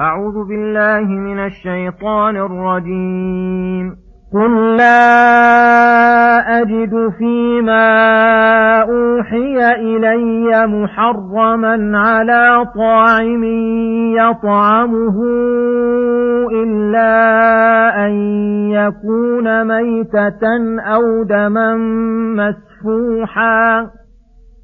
أعوذ بالله من الشيطان الرجيم. قل لا أجد فيما أوحي إلي محرما على طاعم يطعمه إلا أن يكون ميتة أو دما مسفوحا.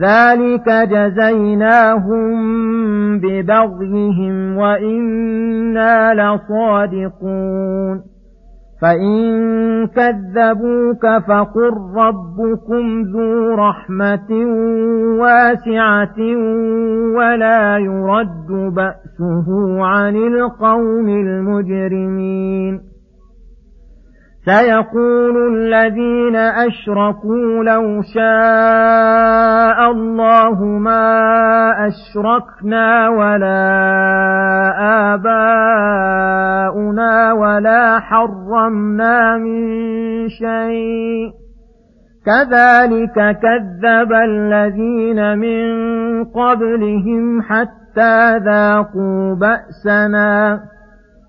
ذلك جزيناهم ببغيهم وإنا لصادقون فإن كذبوك فقل ربكم ذو رحمة واسعة ولا يرد بأسه عن القوم المجرمين سيقول الذين أشركوا لو شاء الله ما أشركنا ولا آباؤنا ولا حرمنا من شيء. كذلك كذب الذين من قبلهم حتى ذاقوا بأسنا.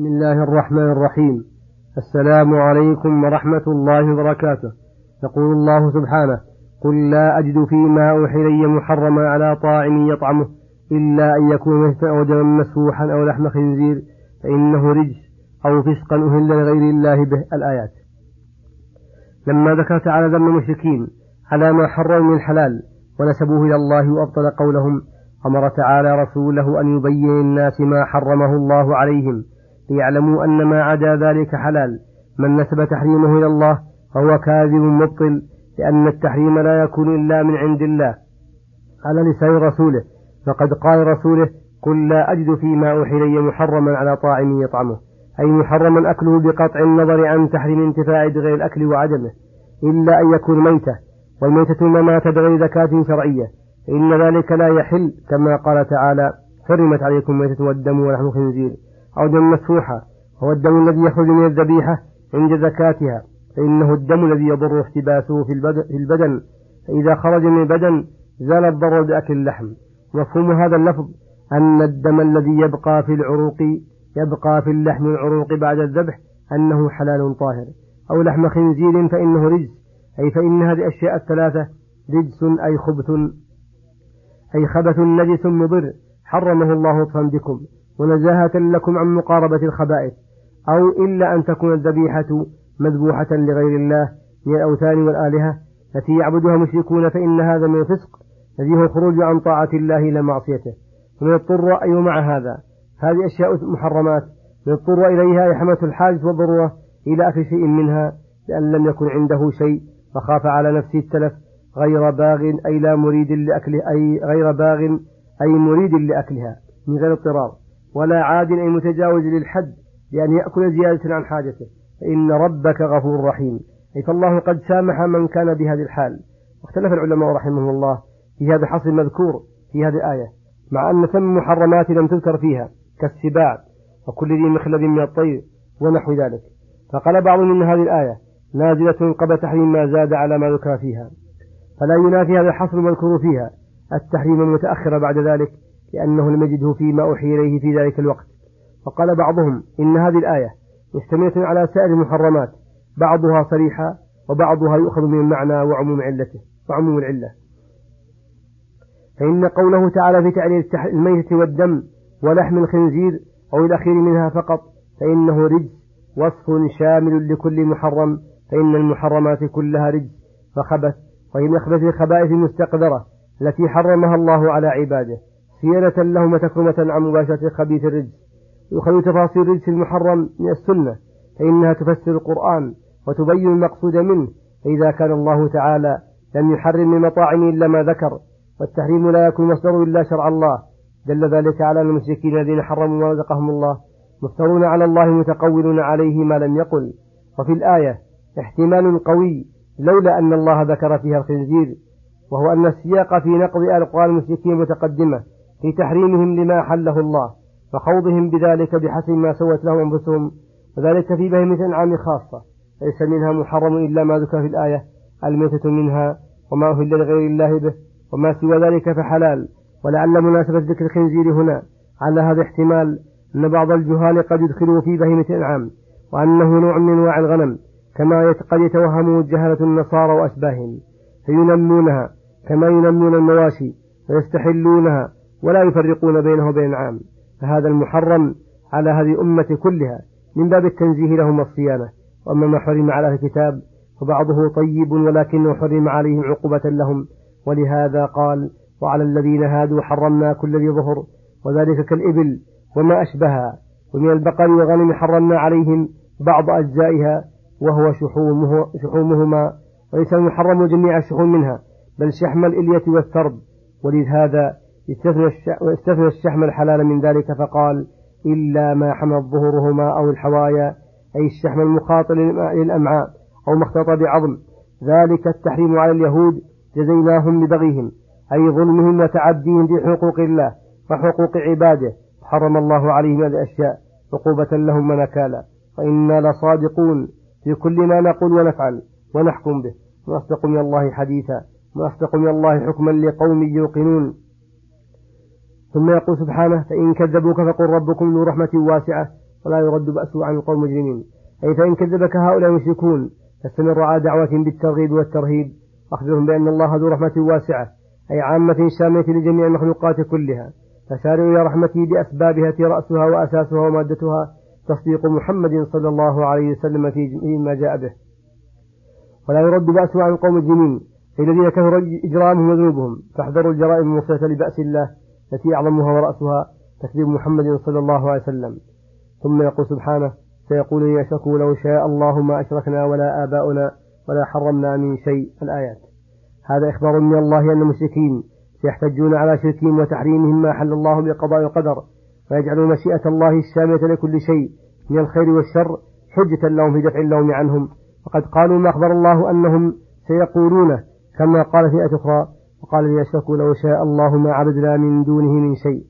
بسم الله الرحمن الرحيم. السلام عليكم ورحمة الله وبركاته. يقول الله سبحانه قل لا أجد فيما أوحي إلي محرما على طاعم يطعمه إلا أن يكون ميتا أو دما مسفوحا أو لحم خنزير فإنه رجس أو فسقا أهل لغير الله به. الآيات. لما ذكر تعالى ذم المشركين على ما حرم من الحلال ونسبوه إلى الله وأبطل قولهم أمر تعالى رسوله أن يبين للناس ما حرمه الله عليهم ليعلموا أن ما عدا ذلك حلال. من نسب تحريمه إلى الله فهو كاذب مبطل لأن التحريم لا يكون إلا من عند الله. على لسان رسوله فقد قال رسوله قل لا أجد فيما أوحي إلي محرما على طاعم يطعمه. أي محرما أكله بقطع النظر عن تحريم انتفاع بغير الأكل وعدمه إلا أن يكون ميتة. والميتة ما مات بغير زكاة شرعية. فإن ذلك لا يحل كما قال تعالى حرمت عليكم ميتة والدم ولحم خنزير. أو دم مسفوحا هو الدم الذي يخرج من الذبيحة عند زكاتها فإنه الدم الذي يضر احتباسه في البدن. فإذا خرج من البدن زال الضرر بأكل اللحم. مفهوم هذا اللفظ؟ أن الدم الذي يبقى في العروق يبقى في اللحم العروق بعد الذبح أنه حلال طاهر. أو لحم خنزير فإنه رجس. أي فإن هذه الأشياء الثلاثة رجس أي خبث أي خبث نجس مضر. حرمه الله بكم ونزاهة لكم عن مقاربة الخبائث أو إلا أن تكون الذبيحة مذبوحة لغير الله من الأوثان والآلهة. التي يعبدها مشركون فإن هذا من الفسق الذي هو الخروج عن طاعة الله إلى معصيته. ومن اضطر أي مع هذا هذه أشياء محرمات. من اضطر إليها يحمة الحاجة والضرورة إلى أكل شيء منها لأن لم يكن عنده شيء فخاف على نفسه التلف غير باغ أي لا مريد لأكله أي غير باغ أي مريد لأكلها من غير اضطرار. ولا عاد أي متجاوز للحد بأن يأكل زيادة عن حاجته. فإن ربك غفور رحيم. أي فالله قد سامح من كان بهذه الحال. واختلف العلماء رحمهم الله في هذا الحصر المذكور في هذه الآية. مع أن ثم محرمات لم تذكر فيها كالسباع وكل ذي مخلب من الطير ونحو ذلك. فقال بعض من هذه الآية نازلة قبل تحريم ما زاد على ما ذكر فيها. فلا ينافي هذا الحصر المذكور فيها. التحريم المتأخر بعد ذلك لأنه لم يجده فيما أوحي إليه في ذلك الوقت. وقال بعضهم إن هذه الآية مشتملة على سائر المحرمات بعضها صريحة وبعضها يؤخذ من المعنى وعموم علته وعموم العلة. فإن قوله تعالى في تعليل الميتة والدم ولحم الخنزير أو الأخير منها فقط فإنه رجس وصف شامل لكل محرم فإن المحرمات كلها رجس فخبث وهي من أخبث الخبائث المستقذرة التي حرمها الله على عباده. سيرة لهم وتكرمة عن مباشرة خبيث الرجس يؤخذ تفاصيل الرجس المحرم من السنة فإنها تفسر القرآن وتبين المقصود منه. فإذا كان الله تعالى لم يحرم من مطاعم إلا ما ذكر والتحريم لا يكون مصدر إلا شرع الله. دل ذلك على المشركين الذين حرموا ما رزقهم الله مفترون على الله متقولون عليه ما لم يقل. وفي الآية احتمال قوي لولا أن الله ذكر فيها الخنزير وهو أن السياق في نقض أقوال المشركين متقدمة. في تحريمهم لما حله الله وخوضهم بذلك بحسب ما سوت لهم أنفسهم وذلك في بهيمة الأنعام خاصة ليس منها محرم إلا ما ذكر في الآية الميتة منها وما أهل لغير الله به وما سوى ذلك فحلال ولعل مناسبة ذكر الخنزير هنا على هذا احتمال أن بعض الجهال قد يدخلوا في بهيمة الأنعام وأنه نوع من أنواع الغنم كما قد يتوهمه جهلة النصارى وأشباههم فينمونها كما ينمون المواشي ويستحلونها ولا يفرقون بينه وبين العام فهذا المحرم على هذه الأمة كلها. من باب التنزيه لهم والصيانة وأما ما حرم على الكتاب فبعضه طيب ولكنه حرم عليهم عقوبة لهم. ولهذا قال وعلى الذين هادوا حرمنا كل ذي ظهر وذلك كالإبل وما أشبهها. ومن البقر والغنم حرمنا عليهم بعض أجزائها وهو شحومه شحومهما. وليس المحرم جميع الشحوم منها بل شحم الإلية والثرب. ولهذا استثنى الشحم الحلال من ذلك فقال إلا ما حمل ظهورهما أو الحوايا أي الشحم المخاط للأمعاء أو ما اختلط بعظم. ذلك التحريم على اليهود جزيناهم ببغيهم أي ظلمهم وتعديهم في حقوق الله وحقوق عباده. حرم الله عليهم هذه الأشياء عقوبة لهم ونكالا. وإنا لصادقون في كل ما نقول ونفعل ونحكم به. ونصدق من الله حديثا ونصدق من الله حكما لقوم يوقنون. ثم يقول سبحانه فإن كذبوك فقل ربكم ذو رحمة واسعة ولا يرد بأسه عن القوم المجرمين. أي فإن كذبك هؤلاء المشركون فاستمر على دعوتهم بالترغيب والترهيب أخبرهم بأن الله ذو رحمة واسعة أي عامة شاملة لجميع المخلوقات كلها. فسارعوا إلى رحمته بأسبابها التي رأسها وأساسها ومادتها تصديق محمد صلى الله عليه وسلم فيما جاء به. ولا يرد بأسه عن القوم الجنين الذين كثر إجرامهم وذنوبهم. فاحذروا الجرائم الموصلة لبأس الله التي أعظمها ورأسها تكذيب محمد صلى الله عليه وسلم. ثم يقول سبحانه سيقول لي أشركوا لو شاء الله ما أشركنا ولا آباؤنا ولا حرمنا من شيء. الآيات. هذا إخبار من الله أن المشركين سيحتجون على شركهم وتحريمهم ما حل الله بقضاء القدر ويجعلون مشيئة الله الشاملة لكل شيء من الخير والشر حجة لهم في دفع اللوم عنهم. وقد قالوا ما أخبر الله أنهم سيقولونه كما قال في أخرى وقال لي أشركوا لو شاء الله ما عبدنا من دونه من شيء.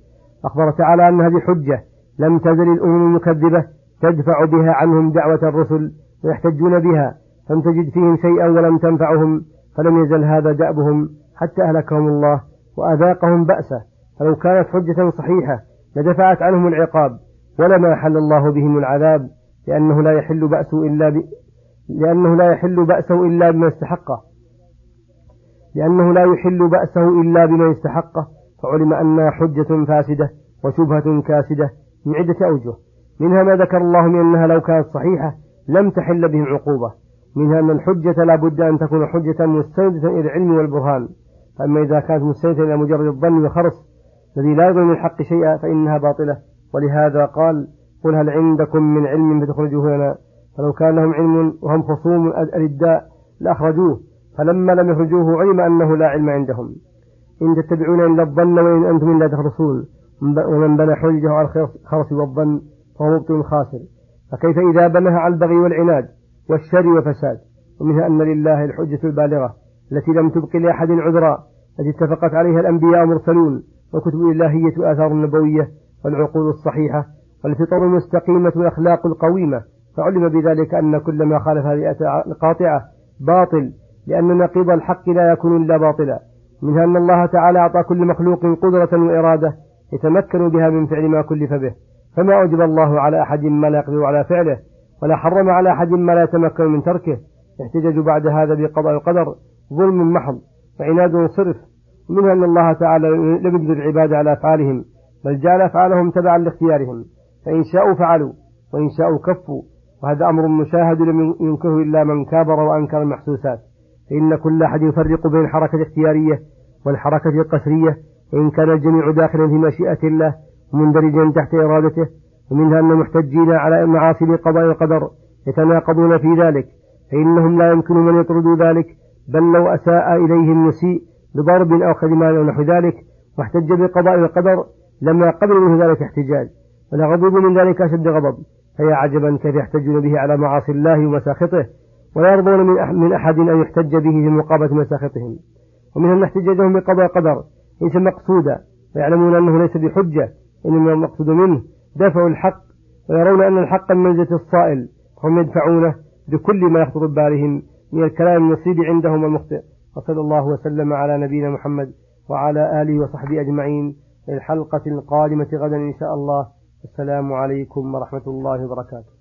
أخبر تعالى أن هذه حجة لم تزل الأمم المكذبة تدفع بها عنهم دعوة الرسل ويحتجون بها فلم تجد فيهم شيئا ولم تنفعهم فلم يزل هذا دأبهم حتى أهلكهم الله وأذاقهم بأسه. فلو كانت حجة صحيحة لدفعت عنهم العقاب ولما حل الله بهم العذاب لأنه لا يحل بأسه إلا ب... لأنه لا يحل بأسه إلا بما استحقه. لأنه لا يحل بأسه إلا بما استحقه فعلم أنها حجة فاسدة وشبهة كاسدة من عدة أوجه. منها ما ذكر الله من أنها لو كانت صحيحة لم تحل بهم عقوبة. منها أن الحجة لا بد أن تكون حجة مستندة إلى العلم والبرهان. فأما إذا كانت مستندة إلى مجرد الظن والخرص الذي لا يظن من الحق شيئا فإنها باطلة. ولهذا قال قل هل عندكم من علم فتخرجوه لنا فلو كان لهم علم وهم خصوم الرداء لأخرجوه فلما لم يخرجوه علم أنه لا علم عندهم. إن تتبعون إلا الظن وإن أنتم إلا تخرصون. ومن بنى حجه على الخرص والظن فهو مبطل خاسر. فكيف إذا بناها على البغي والعناد والشر وفساد ومنها أن لله الحجة البالغة التي لم تبق لأحد عذرا التي اتفقت عليها الأنبياء المرسلون وكتب الإلهية وآثار النبوية والعقول الصحيحة والفطر المستقيمة والأخلاق القويمة. فعلم بذلك أن كل ما خالف هذه القاطعة باطل. لأن نقيض الحق لا يكون إلا باطلا منها أن الله تعالى أعطى كل مخلوق قدرة وإرادة يتمكن بها من فعل ما كلف به فما أوجب الله على أحد ما لا يقدر على فعله ولا حرم على أحد ما لا يتمكن من تركه احتجج بعد هذا بقضاء القدر ظلم محض وعناد صرف ومنها أن الله تعالى لم يجبر العباد على أفعالهم بل جعل أفعالهم تبعا لاختيارهم فإن شاءوا فعلوا وإن شاءوا كفوا وهذا أمر مشاهد لم ينكره إلا من كابر وأنكر المحسوسات. فإن كل أحد يفرق بين الحركة الاختيارية والحركة القسرية وإن كان الجميع داخلا في مشيئة الله ومندرجا تحت إرادته ومنها أن المحتجين على المعاصي بقضاء القدر يتناقضون في ذلك فإنهم لا يمكن من يطردوا ذلك بل لو أساء إليه المسيء بضرب أو خدمان أو نحو ذلك واحتج بقضاء القدر لما قبل منه ذلك احتجاج. ولغضب من ذلك أشد غضب فيا عجبا كيف يحتجون به على معاصي الله ومساخطه ولا يرضون من أحد أن يحتج به في مقابلة مساخطهم. ومنهم من احتجاجهم بقضاء القدر ليس مقصودا ويعلمون أنه ليس بحجة إنما المقصود منه دفع الحق ويرون أن الحق المنزلة الصائل هم يدفعونه بكل ما يخطر ببالهم من الكلام المصيب عندهم المخطئ وصلى الله وسلم على نبينا محمد وعلى آله وصحبه أجمعين. الحلقة القادمة غدا إن شاء الله. السلام عليكم ورحمة الله وبركاته.